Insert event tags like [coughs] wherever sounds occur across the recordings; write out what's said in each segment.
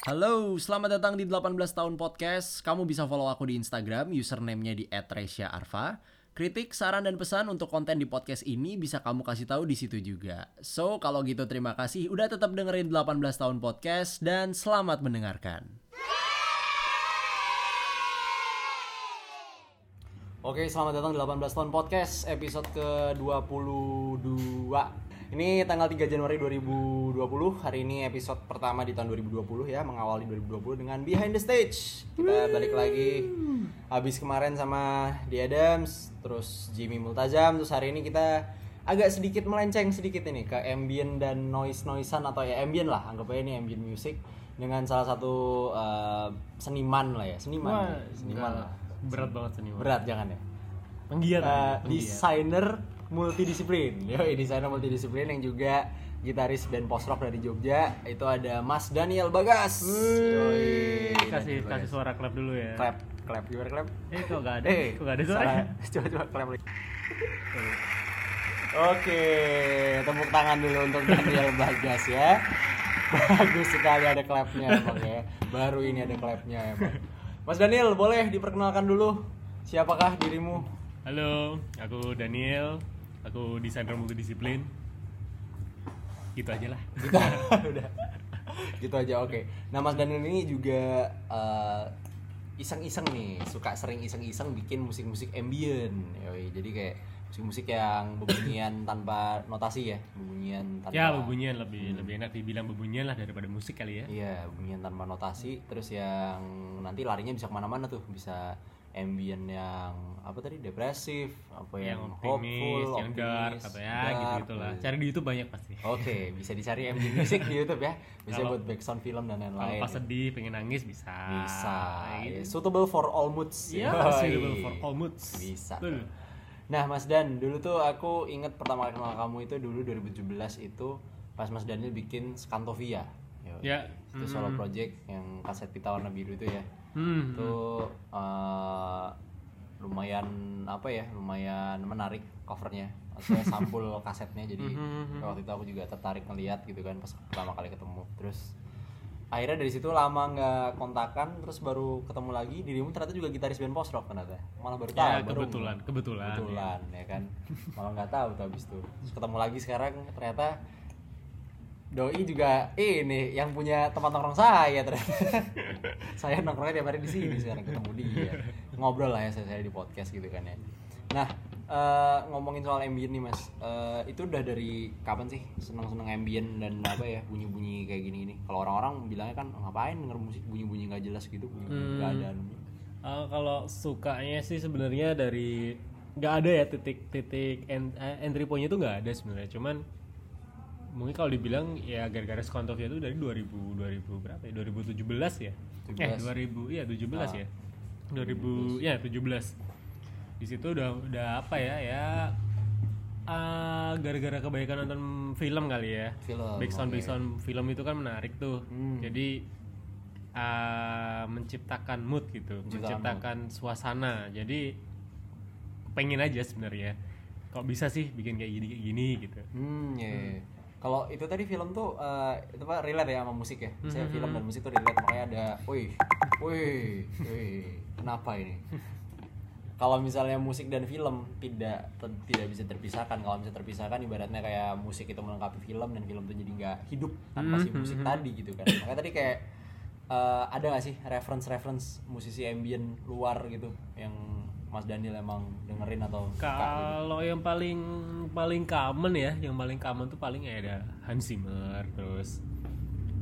Halo, selamat datang di 18 tahun podcast. Kamu bisa follow aku di Instagram, username-nya di @resya_arfa. Kritik, saran dan pesan untuk konten di podcast ini bisa kamu kasih tahu di situ juga. So, kalau gitu terima kasih udah tetap dengerin 18 tahun podcast dan selamat mendengarkan. Oke, selamat datang di 18 tahun podcast episode ke-22. Ini tanggal 3 Januari 2020. Hari ini episode pertama di tahun 2020 ya, mengawali 2020 dengan Behind the Stage. Kita balik lagi habis kemarin sama The Adams, terus Jimmy Multazam, terus hari ini kita agak sedikit melenceng sedikit ini ke ambient dan noise noisean atau ya ambient lah, anggap aja ini ambient music dengan salah satu uh, seniman lah ya, seniman. Wah, ya, seniman enggak. lah. berat banget seniman Berat jangan ya. penggiat Uh, penggiat. desainer multidisiplin. Yo, desainer multidisiplin yang juga gitaris band post rock dari Jogja. Itu ada Mas Daniel Bagas. Yoi, Daniel kasih kasih Bagas. suara klap dulu ya clap, clap gimana clap? eh kok gak ada Eh, kok gak ada suara [laughs] Coba coba clap lagi. Oke, tepuk tangan dulu untuk Daniel Bagas ya. [laughs] Bagus sekali ada clapnya emang ya. Baru ini ada clapnya emang. Mas Daniel, boleh diperkenalkan dulu siapakah dirimu? halo aku Daniel aku desainer multidisiplin gitu aja lah. Gitu [laughs] udah. Gitu aja oke. Nah mas Daniel ini juga eh, iseng-iseng nih. Suka sering iseng-iseng bikin musik-musik ambient. Yoi, jadi kayak musik-musik yang bebunyian [coughs] tanpa notasi ya? Bebunyian tanpa ya bebunyian lebih lebih enak dibilang bebunyian lah daripada musik kali ya. Iya bebunyian tanpa notasi. Terus yang nanti larinya bisa ke mana-mana tuh. Bisa ambient yang apa tadi depresif apa yang, yang optimis hopeful yang dark ya dark, gitu gitulah gitu. cari di YouTube banyak pasti Oke, [laughs] bisa dicari ambient music di YouTube ya. Bisa Kalau- buat background film dan kalau lain-lain. pas sedih pengen nangis bisa Bisa. Kayak Ya, gitu. Suitable for all moods. Iya, Yoi. suitable for all moods. Bisa. Betul. Nah, Mas Dan, dulu tuh aku inget pertama kali kenal kamu itu dulu 2017 itu pas Mas Daniel bikin Scantovia. Yoi. Ya. Itu solo project yang kaset pita warna biru itu ya. Hmm. Itu eh, lumayan apa ya? Lumayan menarik covernya. Maksudnya [laughs] sampul kasetnya jadi Mhm. waktu itu aku juga tertarik ngeliat gitu kan pas pertama kali ketemu. Terus akhirnya dari situ lama nggak kontakan terus baru ketemu lagi dirimu ternyata juga gitaris band post rock ternyata malah baru tahu Ya, baru- kebetulan, kebetulan, kebetulan ya kan malah nggak tahu tuh habis itu Terus ketemu lagi sekarang ternyata doi juga ini yang punya tempat nongkrong saya ternyata [laughs] saya nongkrongnya tiap hari di sini sekarang ketemu dia. Ngobrol lah ya saya, saya di podcast gitu kan ya. Nah eh, ngomongin soal ambient nih mas. Eh, itu udah dari kapan sih seneng seneng ambient dan apa ya bunyi bunyi kayak gini gini? Kalau orang-orang bilangnya kan ngapain denger musik bunyi bunyi nggak jelas gitu bunyi nggak ada. Uh, kalau sukanya sih sebenarnya dari nggak ada ya titik-titik en- entry point itu nggak ada sebenarnya. Cuman mungkin kalau dibilang ya gara-gara Skontovia itu dari 2000 2000 berapa ya? 2017 ya? Eh 2000 iya 17 ya? 2000 ya 17 di situ udah udah apa ya? Ya ah, gara-gara kebaikan nonton film kali ya. Film, backsound oke. backsound film itu kan menarik tuh. Hmm. jadi ah, menciptakan mood gitu Menciptakan menciptakan suasana. Jadi pengen aja sebenarnya. Kok bisa sih bikin kayak gini kayak gini gitu? Hmm, ya. ya. Kalau itu tadi film tuh eh, itu apa relate ya sama musik ya. Saya Hmm. film dan musik tuh relate makanya ada, wih, wih, wih, kenapa ini? Kalau misalnya musik dan film tidak tidak bisa terpisahkan. Kalau bisa terpisahkan ibaratnya kayak musik itu melengkapi film dan film itu jadi nggak hidup tanpa si musik tadi gitu kan. Makanya tadi kayak eh, ada nggak sih reference-reference musisi ambient luar gitu yang Mas Daniel emang dengerin atau gitu? kalau yang paling paling common ya yang paling common tuh paling ada Hans Zimmer terus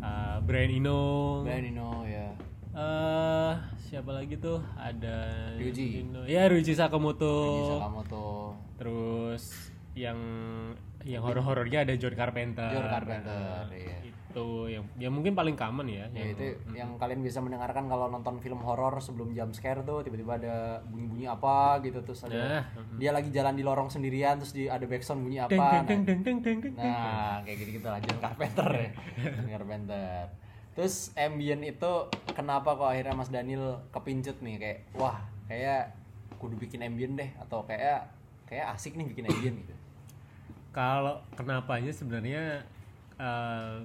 ah, Brian Eno Brian Eno ya. eh siapa lagi tuh ada Ryuji. Eno. ya Ryuji Sakamoto kamu tuh terus yang yang horor-horornya ada John Carpenter John Carpenter, iya. itu yang yang mungkin paling common ya, Ya yang- itu yang kalian bisa mendengarkan kalau nonton film horor sebelum jump scare tuh tiba-tiba ada bunyi-bunyi apa gitu terus ada Nah, dia lagi jalan di lorong sendirian terus di ada backsound bunyi apa. deng deng nah, deng deng deng deng deng Nah, kayak gitu-gitu lah John Carpenter ya. John Carpenter. Terus ambient itu kenapa kok akhirnya Mas Daniel kepincut nih kayak wah, kayak kudu bikin ambient deh atau kayak kayak asik nih bikin ambient gitu. Kalau kenapanya sebenarnya eh,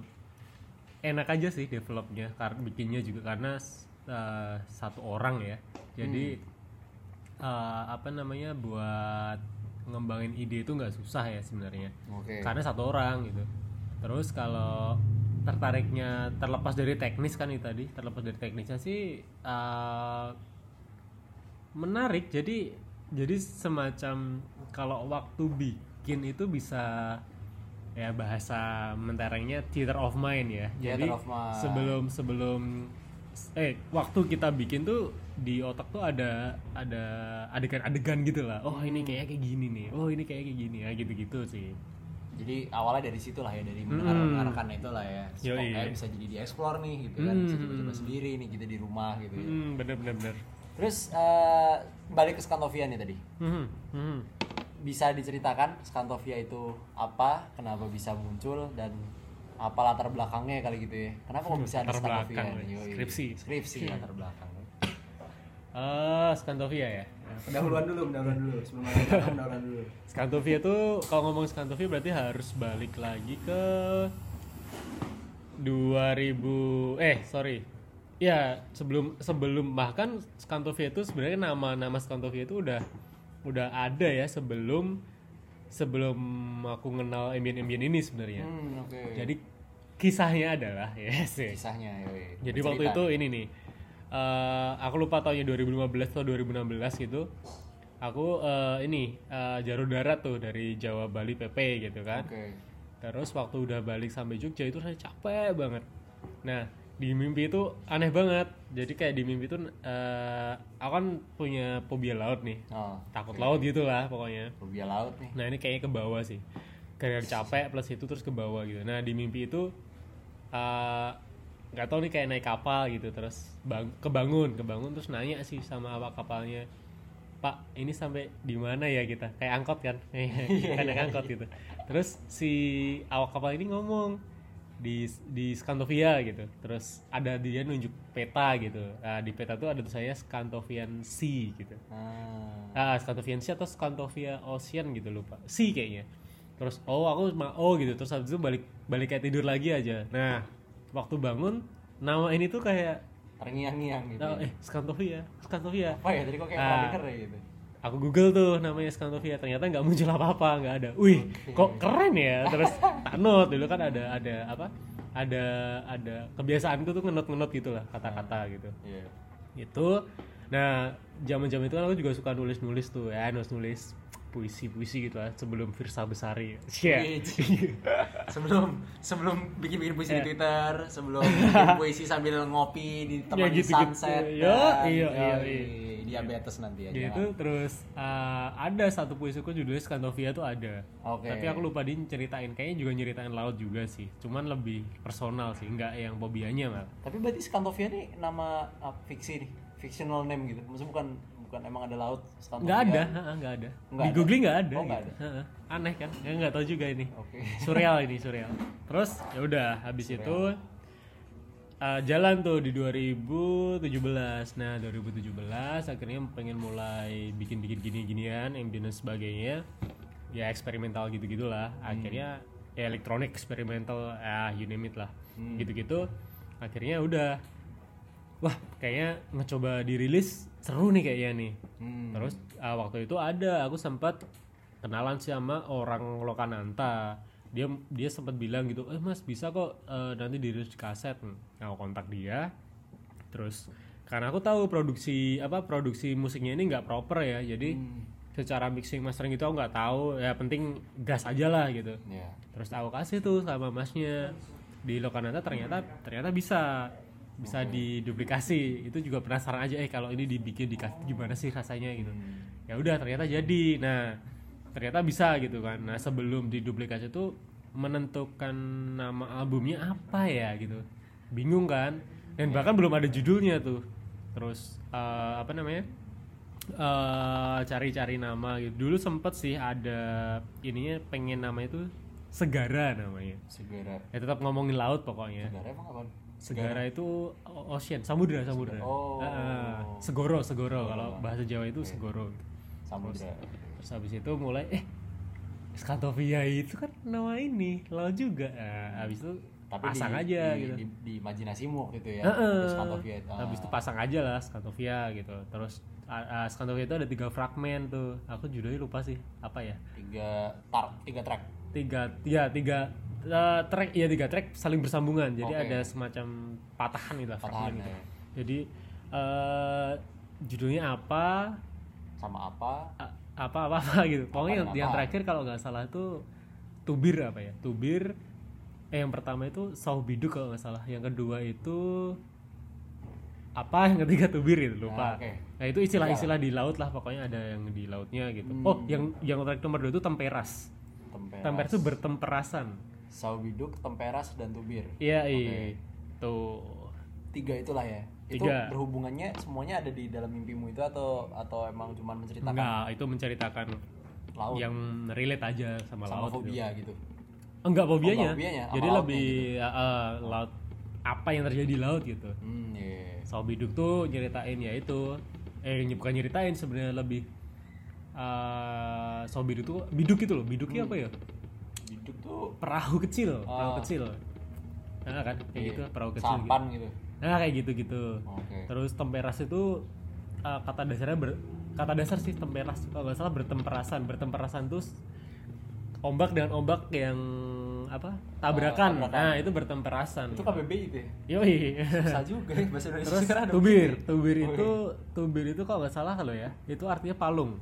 enak aja sih developnya karena bikinnya juga karena uh, satu orang ya. Jadi uh, apa namanya buat ngembangin ide itu nggak susah ya sebenarnya. Oke. karena satu orang gitu. Terus kalau tertariknya terlepas dari teknis kan itu tadi terlepas dari teknisnya sih uh, menarik. Jadi jadi semacam kalau waktu bikin itu bisa ya bahasa menterengnya theater of mind ya jadi Theater of mind. sebelum sebelum eh waktu kita bikin tuh di otak tuh ada ada adegan-adegan gitu lah oh ini kayak kayak gini nih oh ini kayak kayak gini ya gitu-gitu sih Jadi awalnya dari situ lah ya dari Hmm. mendengarkan itu lah ya. Yoi. Pokoknya bisa jadi dieksplor nih gitu kan, bisa Hmm. coba-coba sendiri nih kita di rumah gitu ya. hmm, bener bener bener Terus eh, balik ke Scantovia nih tadi. Hmm, hmm. Bisa diceritakan Scantovia itu apa, kenapa bisa muncul dan apa latar belakangnya kali gitu ya. Kenapa kok bisa ada Latar Scantovia? belakang, nih? Yoi. skripsi. Skripsi latar belakang. Ah, Scantovia ya. Pendahuluan dulu, pendahuluan dulu. Sebelum ada belakang, pendahuluan dulu. Scantovia tuh kalau ngomong Scantovia berarti harus balik lagi ke 2000 eh sorry ya sebelum sebelum bahkan Scantovia itu sebenarnya nama nama Scantovia itu udah udah ada ya sebelum sebelum aku kenal ambient-ambient ini sebenarnya Hmm, oke. jadi kisahnya adalah [laughs] yes, yes. kisahnya yoi. Jadi waktu Bercerita. itu ini nih, eh, aku lupa tahunnya 2015 atau 2016 gitu. Aku eh, ini Jaro Darat tuh dari Jawa Bali PP gitu kan. Oke. Terus waktu udah balik sampai Jogja itu saya capek banget. Nah di mimpi itu aneh banget. Jadi kayak di mimpi itu eh, aku kan punya fobia laut nih, Oh, takut laut gitu lah pokoknya. fobia laut nih. Nah ini kayaknya ke bawah sih. Karena capek plus itu terus ke bawah gitu. Nah di mimpi itu eh, nggak tahu nih kayak naik kapal gitu terus bang kebangun kebangun terus nanya sih sama awak kapalnya Pak ini sampai di mana ya kita kayak angkot kan [laughs] kayak naik angkot gitu terus si awak kapal ini ngomong di di Scantovia gitu terus ada dia nunjuk peta gitu nah, di peta tuh ada tulisannya Scantovian Sea gitu Ah. ah Scantovian Sea atau Scantovia Ocean gitu lupa Sea kayaknya terus oh aku ma oh gitu terus habis itu balik balik kayak tidur lagi aja nah waktu bangun nama ini tuh kayak Terngiang-ngiang gitu. oh, ya. eh Scantovia Scantovia Apa ya tadi kok kayak Ah. ya gitu. Aku google tuh namanya Scantovia ternyata nggak muncul apa-apa nggak ada. Wih kok keren ya? Terus tak note dulu kan ada ada apa? Ada ada kebiasaanku tuh ngenot ngenot gitu lah kata-kata gitu. Iya. itu nah zaman zaman itu kan aku juga suka nulis nulis tuh ya nulis nulis puisi puisi gitu lah sebelum Firsa Besari. Iya. Wih, sebelum sebelum bikin bikin puisi Ya. di Twitter, sebelum [laughs] bikin puisi sambil ngopi di tempat Ya, gitu-gitu. sunset, Yo, dan iya, iya, iya. Diabetes nanti aja. gitu terus uh, ada satu puisiku judulnya Scantovia tuh ada Oke. tapi aku lupa dia ceritain kayaknya juga nyeritain laut juga sih cuman lebih personal sih nggak yang fobianya mal Tapi berarti Scantovia ini nama ah, fiksi nih, fictional name gitu. Maksudnya bukan bukan emang ada laut Scantovia. nggak ada nggak ada Nggak di ada? googling nggak ada, Oh, gitu. Ha, aneh kan ya nggak tahu juga ini Oke. surreal ini surreal terus ya udah habis itu uh, jalan tuh di 2017 nah 2017 akhirnya pengen mulai bikin bikin gini ginian ambient dan sebagainya. Ya eksperimental gitu gitulah akhirnya ya elektronik eksperimental ya you name it lah. Hmm. gitu gitu akhirnya udah. Wah kayaknya ngecoba dirilis seru nih kayaknya nih. Hmm. Terus uh, waktu itu ada. Aku sempat kenalan sih sama orang Lokananta. Dia dia sempat bilang gitu, "Eh Mas, bisa kok uh, nanti dirilis di kaset." Nah, aku kontak dia. Terus karena aku tahu produksi apa produksi musiknya ini nggak proper ya. Jadi Hmm. secara mixing mastering itu aku nggak tahu. Ya penting gas aja lah gitu. Ya. Terus aku kasih tuh sama masnya di Lokananta ternyata ternyata bisa bisa diduplikasi itu juga penasaran aja eh kalau ini dibikin di kaset gimana sih rasanya gitu Hmm. ya udah ternyata jadi nah ternyata bisa gitu kan. Nah sebelum diduplikasi itu menentukan nama albumnya apa ya gitu. Bingung kan? Dan bahkan belum ada judulnya tuh. Terus eh, apa namanya? Eh, cari-cari nama gitu. Dulu sempet sih ada ininya pengen nama itu segara namanya. Segera. ya tetap ngomongin laut pokoknya. Segera emang apa? segara itu ocean samudra samudra. Oh. Heeh. segoro segoro. Kalau bahasa Jawa itu segoro. Samudra. Terus habis itu mulai eh Scantovia itu kan nama ini laut juga nah, habis itu Tapi pasang di, aja di, gitu di, di imajinasimu waktu itu ya. Heeh. Terus Scantovia itu. habis itu pasang aja lah Scantovia gitu terus uh, uh, Scantovia itu ada tiga fragmen tuh aku judulnya lupa sih apa ya tiga tar tiga track. tiga ya tiga uh, track ya tiga track saling bersambungan jadi Oke. ada semacam patahan gitu lah, Patahan, fragmen gitu. ya. jadi uh, judulnya apa Sama apa? Apa apa apa [laughs] gitu pokoknya yang, Apa, yang terakhir kalau nggak salah tuh tubir apa ya tubir eh yang pertama itu sauh biduk kalau nggak salah yang kedua itu apa yang ketiga tubir itu lupa Nah, oke. nah itu istilah-istilah di laut lah pokoknya ada yang di lautnya gitu Hmm. oh yang yang track nomor dua itu temperas Temperas. temperas itu bertemperasan Saubiduk, temperas dan tubir. iya Oke. iya tuh Tiga itulah ya. Itu Tiga. berhubungannya semuanya ada di dalam mimpimu itu atau atau emang cuma menceritakan enggak itu menceritakan laut yang relate aja sama, sama laut gitu. fobia gitu. Enggak fobianya. Oh, fobianya, Jadi lebih uh, uh, laut apa yang terjadi di laut gitu. Hmm. Soal biduk tuh nyeritain ya itu eh bukan nyeritain sebenarnya lebih uh, soal biduk tuh biduk itu loh. Biduknya apa ya? Biduk tuh Perahu kecil, perahu Oh. kecil. Nah, kan kayak iya, gitu, perahu kecil gitu. Sampan gitu. Nah, kayak gitu-gitu. Oke. Terus temperas itu uh, kata dasarnya ber, kata dasar sih temperas kalau nggak salah bertemperasan. Bertemperasan tuh ombak dengan ombak yang apa? Tabrakan. tabrakan. Nah, itu bertemperasan. Itu KBBI itu ya. Yoi. Susah juga ya bahasa Indonesia Terus tubir, tubir Oh, itu tubir itu kalau nggak salah kalau ya, itu artinya palung.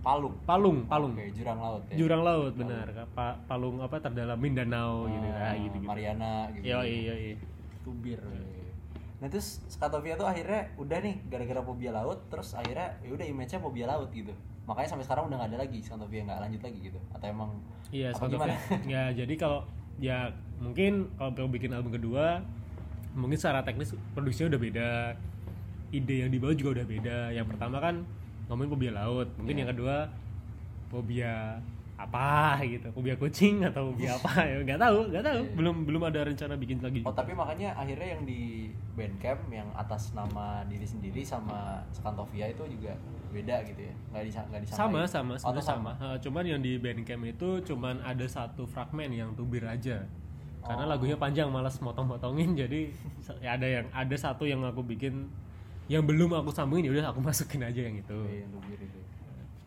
Palung. Palung, palung. Oke, jurang laut ya. Jurang laut benar. Pa- palung apa terdalam Mindanao gitu Ah, nah, gitu gitu. Mariana gitu. Yoi, yoi. Tubir. Nah terus Skatovia tuh akhirnya udah nih gara-gara fobia laut terus akhirnya ya udah image-nya fobia laut gitu. Makanya sampai sekarang udah nggak ada lagi Skatovia nggak lanjut lagi gitu. Atau emang Iya, of- Ya, jadi kalau ya mungkin kalau mau bikin album kedua mungkin secara teknis produksinya udah beda. Ide yang dibawa juga udah beda. Yang pertama kan ngomongin fobia laut. Mungkin Iya. yang kedua fobia apa gitu. Fobia kucing atau fobia apa [laughs] ya nggak tahu, nggak tahu. Iya. Belum belum ada rencana bikin lagi. Oh tapi makanya akhirnya yang di Bandcamp yang atas nama diri sendiri sama Skantovia itu juga beda gitu ya nggak bisa nggak disamain. sama sama Oh, atau sama, Ha, cuman yang di Bandcamp itu cuman ada satu fragmen yang tubir aja karena Oh. lagunya panjang malas motong-motongin jadi ya ada yang ada satu yang aku bikin yang belum aku sambungin ya udah aku [laughs] masukin aja yang itu Iya, yang tubir itu.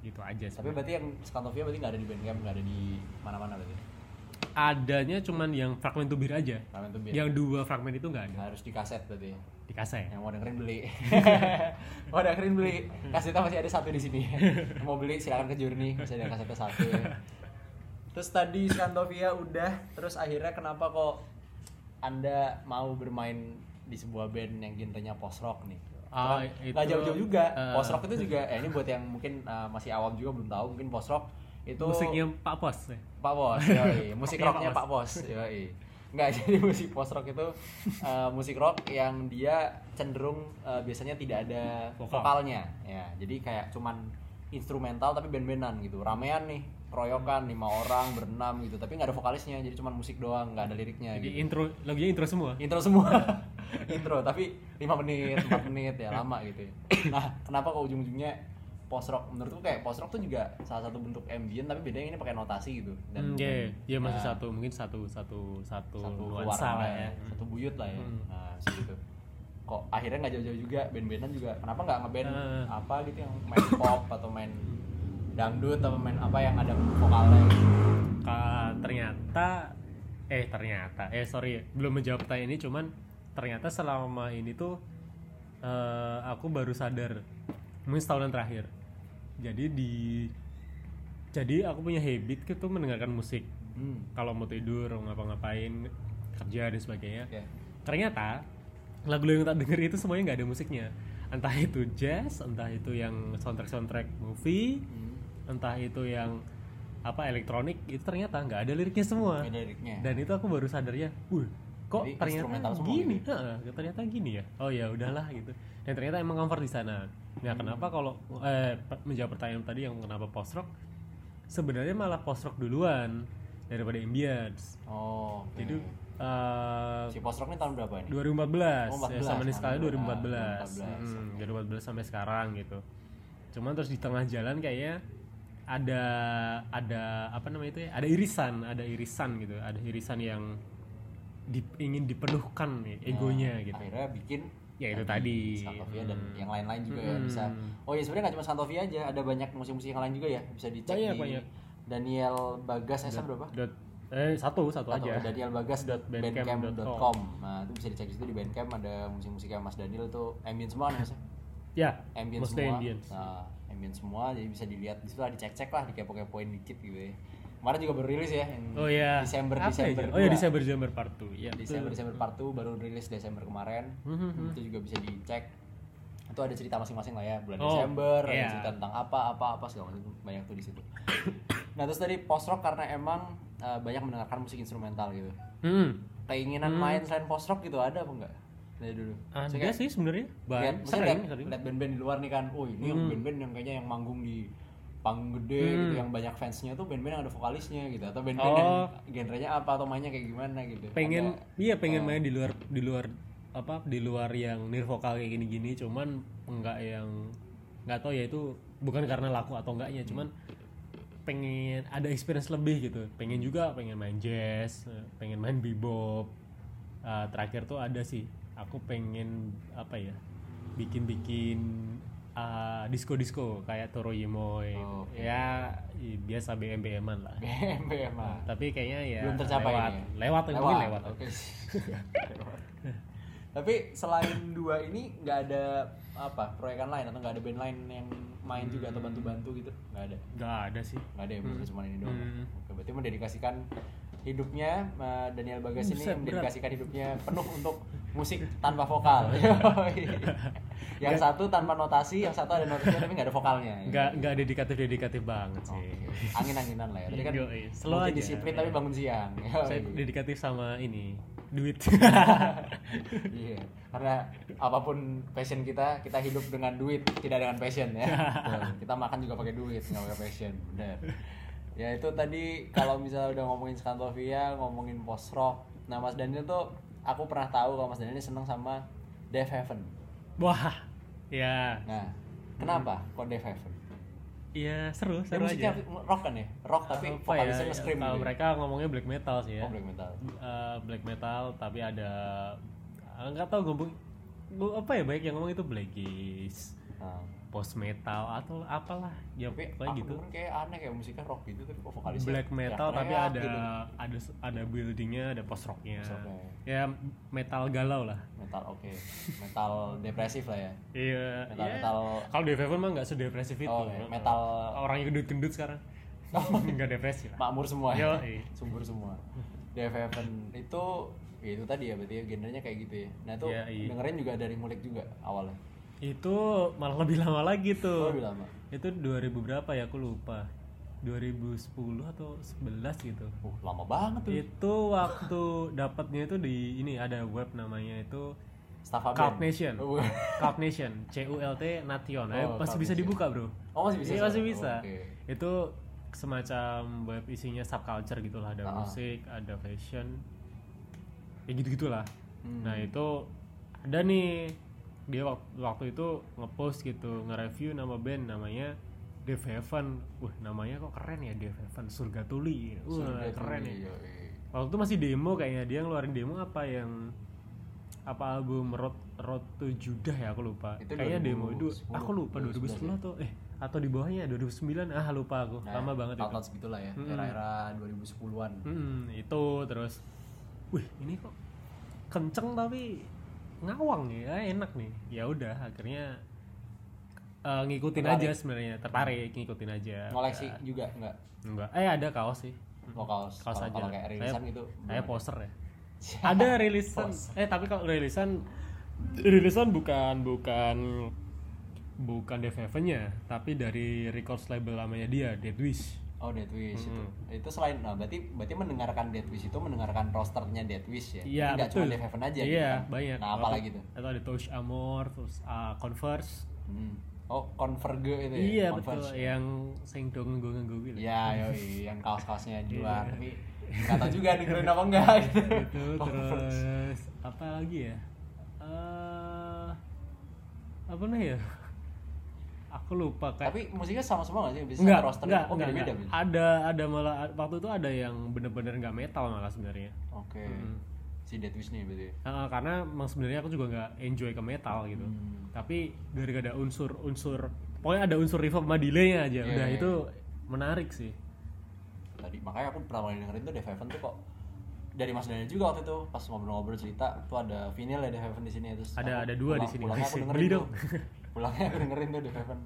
Itu aja sih Tapi berarti yang Skantovia berarti nggak ada di Bandcamp nggak ada di mana-mana berarti. adanya cuman yang fragmen tubir aja Ramen tubir. yang dua fragmen itu nggak ada harus di kaset berarti. ya. di kaset Yang mau dengerin beli. [laughs] mau dengerin beli. Kasetnya masih ada satu di sini. [laughs] mau beli silakan ke Journey, masih ada kasetnya satu. Terus tadi Skantovia udah, terus akhirnya kenapa kok Anda mau bermain di sebuah band yang genrenya post rock nih? Itu- jauh-jauh juga. eh. post rock itu juga, eh ini buat yang mungkin uh, masih awam juga belum tahu, mungkin post rock itu musiknya Pak Pos ya? Pak Bos, [laughs] yoi. musik Rocknya Pak Bos, yoi. Nggak, [laughs] jadi musik post rock itu uh, musik rock yang dia cenderung uh, biasanya tidak ada Vokal. vokalnya, ya. Jadi kayak cuman instrumental tapi band-bandan gitu, ramean nih, keroyokan lima orang berenam gitu, tapi nggak ada vokalisnya, jadi cuman musik doang, nggak ada liriknya. jadi gitu. intro lagunya intro semua Intro semua, [laughs] intro, tapi 5 menit, 4 menit ya lama gitu. ya. Nah, kenapa kok ujung-ujungnya post rock? Menurutku kayak post rock tuh juga salah satu bentuk ambient, tapi bedanya ini pakai notasi gitu. Hmm, iya, iya masih Nah, satu mungkin satu satu satu, satu nuansa lah ya, ya. satu buyut lah ya Hmm. nah segitu kok akhirnya nggak jauh-jauh juga band-bandan juga kenapa nggak ngeband Ah. apa gitu yang main pop atau main dangdut atau main apa yang ada vokalnya gitu. Ka- ternyata eh ternyata eh sorry belum menjawab pertanyaan ini cuman ternyata selama ini tuh eh, aku baru sadar mungkin setahunan terakhir jadi di jadi aku punya habit itu mendengarkan musik hmm. kalau mau tidur mau ngapa-ngapain kerja dan sebagainya oke ternyata lagu yang tak denger itu semuanya nggak ada musiknya entah itu jazz entah itu yang soundtrack soundtrack movie hmm. Entah itu yang apa elektronik itu ternyata nggak ada liriknya semua. Ada liriknya. dan itu aku baru sadarnya wih kok Jadi ternyata gini? gitu Heeh, ternyata gini ya? Oh ya udahlah gitu. Dan ternyata emang comfort di sana. Hmm. nah kenapa kalau eh, menjawab pertanyaan tadi yang kenapa post rock sebenarnya malah post rock duluan daripada ambience. Oh oke. jadi eh, si post rock ini tahun berapa ini? 2014, Oh, ya, 14, sama ini sekali sama 2014 2014, Hmm, 2014 sampai sekarang gitu. Cuman terus di tengah jalan kayaknya ada ada apa namanya itu ya? Ada irisan ada irisan gitu. Ada irisan yang di- ingin dipenuhkan nih egonya Nah, gitu. akhirnya bikin Ya, itu tadi. Skantovia dan Hmm. yang lain-lain juga ya Hmm. bisa. Oh ya sebenarnya nggak cuma Skantovia aja ada banyak musik-musik yang lain juga ya bisa dicek Banyak, di banyak. Daniel Bagas SM berapa? dot eh satu satu atau aja. Daniel Bagas Dot bandcamp bandcamp.com nah itu bisa dicek di situ di Bandcamp ada musik-musik yang Mas Daniel tuh ambient semua kan mas ya ambient semua. ambient. nah ambient semua jadi bisa dilihat. Di situ lah dicek-cek lah dikepo-kepoin dikit gitu ya. Kemarin juga baru rilis ya yang oh ya Desember Apa Desember ya? oh ya 2. Desember Desember part 2 ya Desember Desember part 2 baru rilis Desember kemarin. Hmm, hmm, hmm. itu juga bisa dicek. Itu ada cerita masing-masing lah ya bulan Oh, Desember ada iya. cerita tentang apa apa apa segala macam. Banyak tuh di situ. [coughs] Nah terus tadi post rock karena emang uh, banyak mendengarkan musik instrumental gitu. Hmm. keinginan main selain post rock gitu ada apa enggak dari dulu ada kayak sih sebenarnya banyak sering sering lihat band-band di luar nih kan oh ini yang Hmm. band-band yang kayaknya yang manggung di panggung gede Hmm. gitu yang banyak fansnya tuh band-band yang ada vokalisnya gitu atau band-band Oh. yang genrenya apa atau mainnya kayak gimana gitu pengen Ada- iya pengen Oh. main di luar di luar apa di luar yang nirvokal kayak gini-gini cuman enggak yang nggak tahu ya itu bukan karena laku atau enggaknya cuman pengen ada experience lebih gitu pengen juga pengen main jazz eh, pengen main bebop Eh, terakhir tuh ada sih aku pengen apa ya bikin-bikin ah, disco-disco kayak Toro Yemoy Oh, oke. ya biasa BM-BM-an lah BM BM ah. tapi kayaknya ya belum tercapai lewat ini ya? lewat, mungkin lewat oke Lewat. tapi selain dua ini nggak ada apa proyekan lain atau nggak ada band lain yang main juga atau bantu-bantu gitu nggak ada nggak ada sih nggak ada ya bener cuma ini doang Hmm. oke berarti mendedikasikan hidupnya eh, Daniel Bagas ini Buset, mendedikasikan hidupnya penuh untuk musik tanpa vokal [laughs] yang satu tanpa notasi yang satu ada notasinya tapi nggak ada vokalnya nggak nggak dedikatif dedikatif banget sih Oke. angin-anginan lah ya tadi kan slow aja. disiplin tapi bangun siang saya dedikatif sama ini duit [laughs] Iya, karena apa pun passion kita, kita hidup dengan duit, tidak dengan passion ya. [laughs] Kita makan juga pakai duit, nggak pakai passion. Benar. Ya itu tadi kalau misalnya udah ngomongin Skantovia, ngomongin post rock. Nah Mas Daniel tuh aku pernah tahu kalau Mas Daniel ini seneng sama Dave Heaven. wah ya Nah, kenapa kok Dave Heaven? iya seru Dia seru musiknya aja rock kan ya? Rock tapi apa ya vokalisnya nge-scream kalau gitu. ya? mereka ngomongnya black metal sih ya Oh, black metal. Eh, black metal tapi ada eh, nggak tahu gua- apa ya baik yang ngomong itu black gaze Nah, post metal atau apalah ya tapi aku gitu. kayak aneh kayak musiknya rock gitu tapi kok vokalisnya black metal tapi teriak-teriak ada gitu. ada ada buildingnya ada post rocknya. Rocknya. ya metal galau lah. Metal oke. Metal depresif lah ya. Iya Metal- ya. metal- kalau Devevan mah nggak sedepresif itu. Oh, iya. Metal- orang yang gendut-gendut sekarang. [laughs] Nggak depresi lah. Makmur semua Yo, ya. Iya. [laughs] subur semua. Dev Heaven itu ya itu tadi ya berarti ya, genrenya kayak gitu ya. Nah itu Iya, iya. dengerin juga dari ngulik juga awalnya itu malah lebih lama lagi oh, tuh lebih lama. Itu 2000 berapa ya? Aku lupa. 2010 atau 11 gitu. Uh lama banget tuh. Itu waktu dapatnya itu di ini ada web namanya itu Staff Cult Nation. Oh, [laughs] Cult Nation. C U L T Nation. Eh, Oh, masih Cult bisa Nation. dibuka bro. Oh masih bisa? Iya, masih bisa. Oke. itu semacam web isinya subculture gitulah. Ada Ah. musik ada fashion. Ya gitu gitulah Hmm. nah itu ada nih dia waktu, waktu itu ngepost gitu nge-review nama band namanya Dave Heaven. Wah namanya kok keren ya Dave Heaven? Surga Tuli. Wah Surga keren Tuli, ya. yoi. waktu itu masih demo kayaknya dia ngeluarin demo apa yang apa album Road Road to Judah ya aku lupa. Itu kayaknya demo itu 2010, aku lupa 2010 atau eh atau di bawahnya 2009 ah lupa aku. Nah, lama banget itu. Tahun segitulah ya Mm-mm. era-era 2010-an Hmm, itu terus wih ini kok kenceng tapi ngawang ya enak nih. Ya udah akhirnya eh, ngikutin Tertarik. aja sebenarnya tertarik ngikutin aja. Ngoleksi juga enggak enggak eh ada kaos sih. Mau kaos. Kaos kalau aja. kalau kayak rilisan Saya- gitu saya poster ya. [laughs] Ada rilisan. Eh tapi kalau rilisan rilisan bukan bukan bukan Dev Heaven-nya tapi dari records label namanya dia Dead Wish Oh Dead Wish Hmm. itu. Itu selain nah berarti berarti mendengarkan Dead Wish itu mendengarkan rosternya Dead Wish ya. Iya Enggak cuma Dead Heaven aja Iya gitu kan. banyak. Nah, apa Waktu- lagi tuh? Itu ada Touch Amor, terus uh, Converse. Hmm. Oh, Converge itu ya. iya Converge. betul. Yang sing dong nggo nggo gitu. Iya, yoi, yang kaos-kaosnya di Iya. luar tapi nggak tahu juga dengerin apa enggak [laughs] gitu. Itu [laughs] terus apa lagi ya? Eh apa nih ya? Aku lupa kayak Tapi musiknya sama semua nggak sih? Bisa enggak, roster enggak, oh enggak, enggak. beda. Ada ada malah waktu itu ada yang bener-bener nggak metal malah sebenarnya. Oke. Hmm. Si si Dead Wish nih berarti Ah, karena emang sebenarnya aku juga nggak enjoy ke metal gitu Hmm. tapi gara-gara ada unsur-unsur pokoknya ada unsur reverb sama delay-nya aja Iya, udah iya, itu menarik sih tadi makanya aku pertama kali dengerin tuh Dave Heaven tuh kok dari Mas Daniel juga waktu itu pas ngobrol-ngobrol cerita tuh ada vinyl ya Heaven di sini terus Ada- aku ada dua di sini, aku [laughs] dengerin Beli dong. [laughs] pulangnya aku dengerin tuh Dave Heaven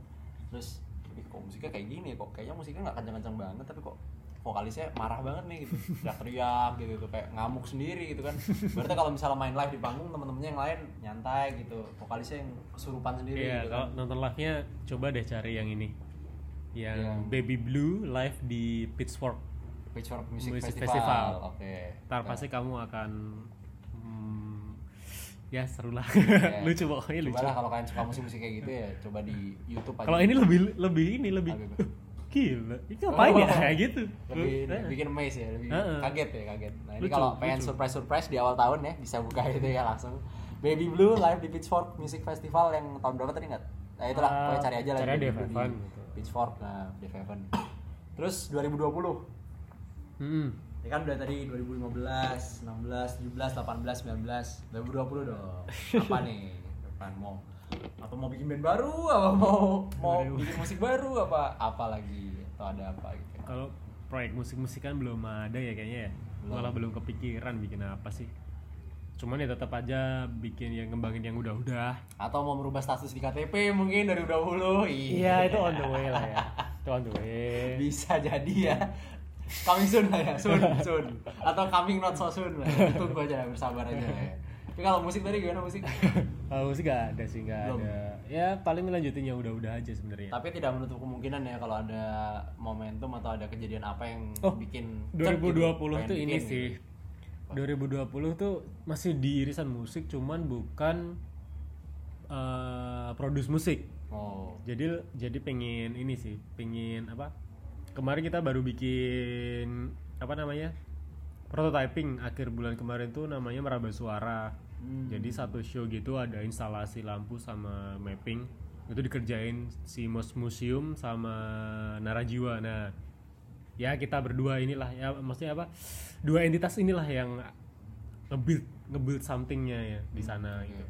terus ih, kok musiknya kayak gini kok kayaknya musiknya nggak kencang-kencang banget tapi kok vokalisnya marah banget nih gitu teriak-teriak gitu tuh kayak ngamuk sendiri gitu kan berarti kalau misalnya main live di panggung temen-temennya yang lain nyantai gitu vokalisnya yang kesurupan sendiri Iya, gitu kalau kan. nonton live-nya coba deh cari yang ini. Yang Yang- Baby Blue live di Pitchfork. Pitchfork Music, Music Festival, Festival. oke Ntar Nah, pasti kamu akan ya seru lah. ya. [laughs] lucu pokoknya lucu. Coba lah kalau kalian suka musik-musik kayak gitu ya coba di YouTube aja Kalau ini lebih lebih ini lebih? "Uh, gila. Ini ngapain ya Oh. [laughs] kayak gitu? lebih Eh, bikin amazed ya lebih Heeh. kaget ya kaget nah ini kalau pengen lucu. surprise surprise di awal tahun ya bisa buka [laughs] itu ya langsung Baby Blue live di Pitchfork Music Festival yang tahun berapa tadi nggak nah itulah Ah, pokoknya cari aja lah cari di gitu. Pitchfork nah Dave Heaven terus 2020 hmm. Ya kan udah tadi 2015 16 17 18 19 2020 dong apa [laughs] nih depan mau apa mau bikin band baru apa mau mau bikin musik baru apa apa lagi atau ada apa gitu Kalau proyek musik-musik kan belum ada ya kayaknya ya. Belum. Malah belum kepikiran bikin apa sih. Cuman ya tetap aja bikin yang ngembangin yang udah-udah. atau mau merubah status di KTP mungkin dari dahulu Iya, itu on the way lah ya. Itu on the way. [laughs] bisa jadi ya coming soon lah ya [laughs] soon soon atau coming not so soon lah tunggu aja bersabar aja ya tapi kalau musik tadi gimana musik [laughs] Kalau musik gak ada sih, gak Belum. ada. Ya paling ngelanjutin yang udah-udah aja sebenarnya. tapi tidak menutup kemungkinan ya kalau ada momentum atau ada kejadian apa yang Oh, bikin cek 2020 gitu, tuh ini bikin sih. gitu. 2020 tuh masih di irisan musik, cuman bukan eh produce musik. oh Jadi jadi pengen ini sih, pengen apa? Kemarin kita baru bikin apa namanya? Prototyping akhir bulan kemarin tuh namanya Meraba Suara. Hmm. Jadi satu show gitu ada instalasi lampu sama mapping. Itu dikerjain si Mos Museum sama Narajiwa. Nah, ya kita berdua inilah ya maksudnya apa? Dua entitas inilah yang nge-build nge-build somethingnya ya di sana gitu.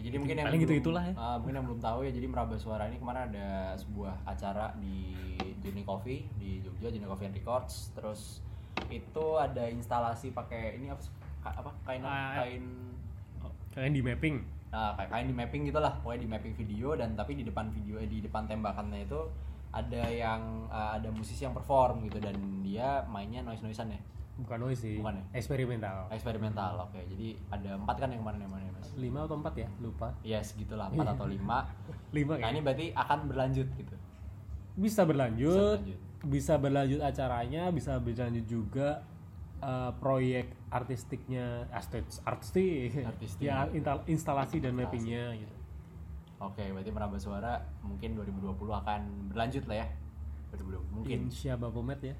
Ya, jadi mungkin yang Paling belum- gitu-itulah ya. ah, mungkin yang belum tahu ya jadi Meraba Suara ini kemarin ada sebuah acara di Journey Coffee di Jogja Journey Coffee and Records terus itu ada instalasi pakai ini apa apa kain? Ah, kain Oh, Kalian di mapping. nah kayak kain di mapping gitulah pokoknya di mapping video dan tapi di depan video eh, di depan tembakannya itu ada yang ah, ada musisi yang perform gitu dan dia mainnya noise noisean ya Bukan noise sih. Bukan ya? Eksperimental. eksperimental oke jadi ada empat kan yang kemarin yang mana ya, mas lima atau empat ya lupa ya segitulah empat atau lima [laughs] lima Nah kan ini berarti akan berlanjut gitu. bisa berlanjut Bisa bisa berlanjut acaranya bisa berlanjut juga eh, proyek artistiknya artis artistik Artistik. ya intal- instalasi dan mappingnya gitu Oke, berarti meraba suara mungkin 2020 akan berlanjut lah ya. 2020 mungkin. Insya Bapomet ya.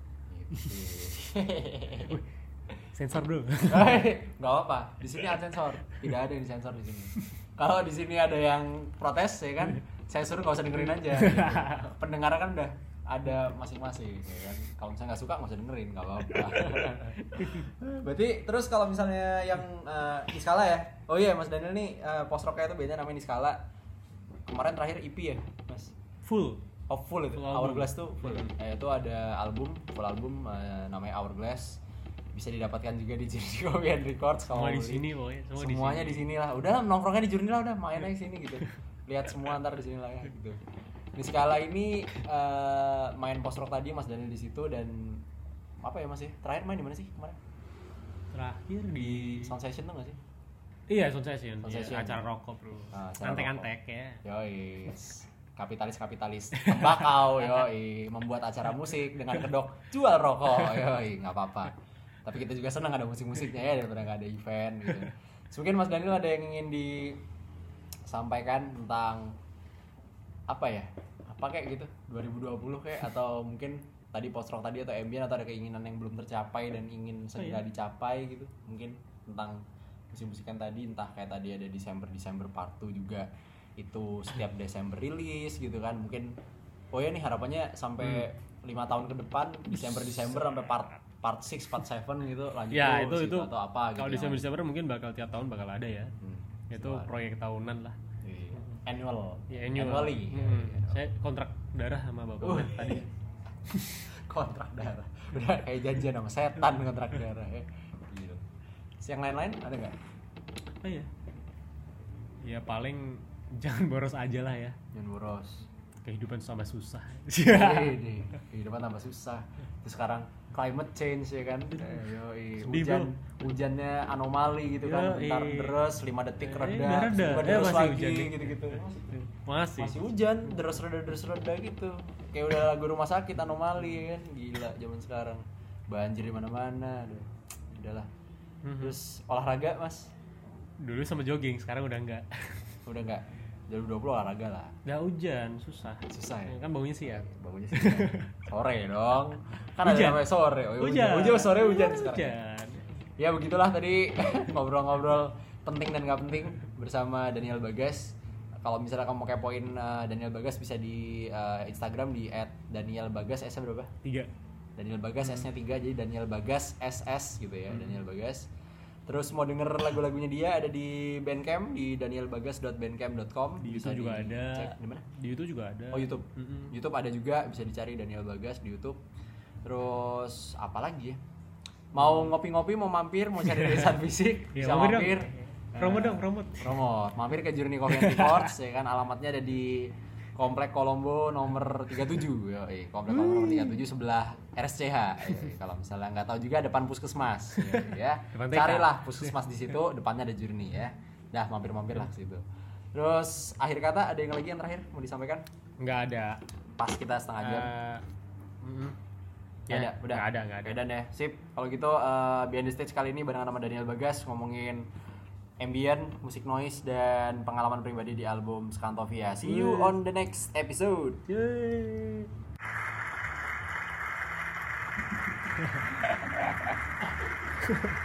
Sensor dulu Hei, nggak apa-apa. Di sini ada sensor. Tidak ada yang disensor di sini. Kalau di sini ada yang protes ya kan, saya suruh nggak usah dengerin aja. gitu. Pendengar kan udah ada masing-masing ya kan. Kalau misalnya nggak suka nggak usah dengerin, nggak apa-apa. Berarti terus kalau misalnya yang eh, Niskala ya. Oh iya Mas Daniel nih eh, post rocknya itu beda namanya Niskala. Kemarin terakhir EP ya, Mas. full Oh full itu. Full album. Hourglass tuh full. Eh, itu ada album, full album eh, namanya Hourglass. Bisa didapatkan juga di [laughs] and Records kalau semua di sini pokoknya semua Semuanya di sini lah. Udah nongkrongnya di Journey lah udah main aja sini gitu. [laughs] Lihat semua ntar di sini lah ya gitu. Di skala ini eh, main post rock tadi Mas Daniel di situ dan apa ya Mas ya? Terakhir main di mana sih kemarin? terakhir di Sound Session tuh gak sih? iya sound session, Sound Iya, session. acara rokok bro Ah, antek-antek ya Yoi, kapitalis kapitalis tembakau, [laughs] yoi, membuat acara musik dengan kedok jual rokok, yoi, nggak apa-apa. Tapi kita juga senang ada musik-musiknya ya daripada nggak ada event gitu. Mungkin Mas Daniel ada yang ingin disampaikan tentang apa ya? Apa kayak gitu 2020 kayak atau mungkin tadi post rock tadi atau ambient atau ada keinginan yang belum tercapai dan ingin segera iya. dicapai gitu mungkin tentang musik-musikan tadi entah kayak tadi ada Desember Desember part 2 juga itu setiap Desember rilis gitu kan mungkin oh ya nih harapannya sampai lima tahun ke depan Desember Desember sampai part part 6, part 7 gitu lanjut ya itu gitu, itu atau apa gitu. kalau yang Desember Desember mungkin bakal tiap tahun bakal ada ya Hmm, itu proyek tahunan lah iya. Annual. ya annual Annually. Hmm, saya kontrak darah sama bapak Uh. Tadi [laughs] kontrak darah. Udah kayak janjian sama setan kontrak darah ya. Terus yang lain-lain ada nggak? apa ya ya paling jangan boros aja lah ya Yang boros. kehidupan sama susah Ini [laughs] kehidupan tambah susah. Terus sekarang climate change ya kan. Eh, yoi. Hujan hujannya anomali gitu kan. Yoi. Bentar deres 5 detik Eh, reda, udah reda. Eh, deres masih lagi hujan. gitu-gitu. masih Masih hujan, deres reda deres reda gitu. Kayak udah lagu rumah sakit anomali ya kan. Gila zaman sekarang. Banjir di mana-mana. Aduh, Udahlah. Mhm. Terus olahraga, Mas? dulu sama jogging sekarang udah enggak Udah enggak? 2020 olahraga lah. udah hujan susah Susah ya? kan bangunnya siang Bangunnya sih sore dong. Kan ada Hujan. namanya sore. Oh, iya, hujan Hujan sore hujan sekarang. hujan Ya begitulah tadi [laughs] ngobrol-ngobrol penting dan nggak penting bersama Daniel Bagas. Kalau misalnya kamu mau kepoin uh, Daniel Bagas bisa di uh, Instagram di @danielbagas S berapa? tiga Daniel Bagas S-nya 3 jadi Daniel Bagas SS gitu ya, Daniel Bagas. Terus mau denger lagu-lagunya dia ada di Bandcamp di danielbagas.bandcamp.com di Bisa YouTube juga ada di mana? di YouTube juga ada Oh YouTube. Mm-mm. YouTube ada juga bisa dicari Daniel Bagas di YouTube. Terus apa lagi ya? Mau ngopi-ngopi, mau mampir, mau cari tulisan [laughs] fisik, Ya, bisa mampir dong. promo dong promo Promote. Mampir ke Journey Coffee Records ya kan alamatnya ada di Komplek Kolombo nomor 37 ya, Komplek Kolombo nomor 37 sebelah RSCH. Yoi. Kalau misalnya nggak tahu juga depan puskesmas yoi, [laughs] ya. Carilah puskesmas di situ, depannya ada Journey ya. Dah mampir-mampir lah ke situ. Terus akhir kata ada yang lagi yang terakhir mau disampaikan? nggak ada Pas kita setengah jam. Eh, mm-mm. Ya, ada, udah. nggak ada nggak ada dan ya, sip. Kalau gitu eh, Behind the Stage kali ini barengan sama Daniel Bagas ngomongin ambient, musik noise dan pengalaman pribadi di album Skantovia. See you on the next episode. Yeay. [laughs]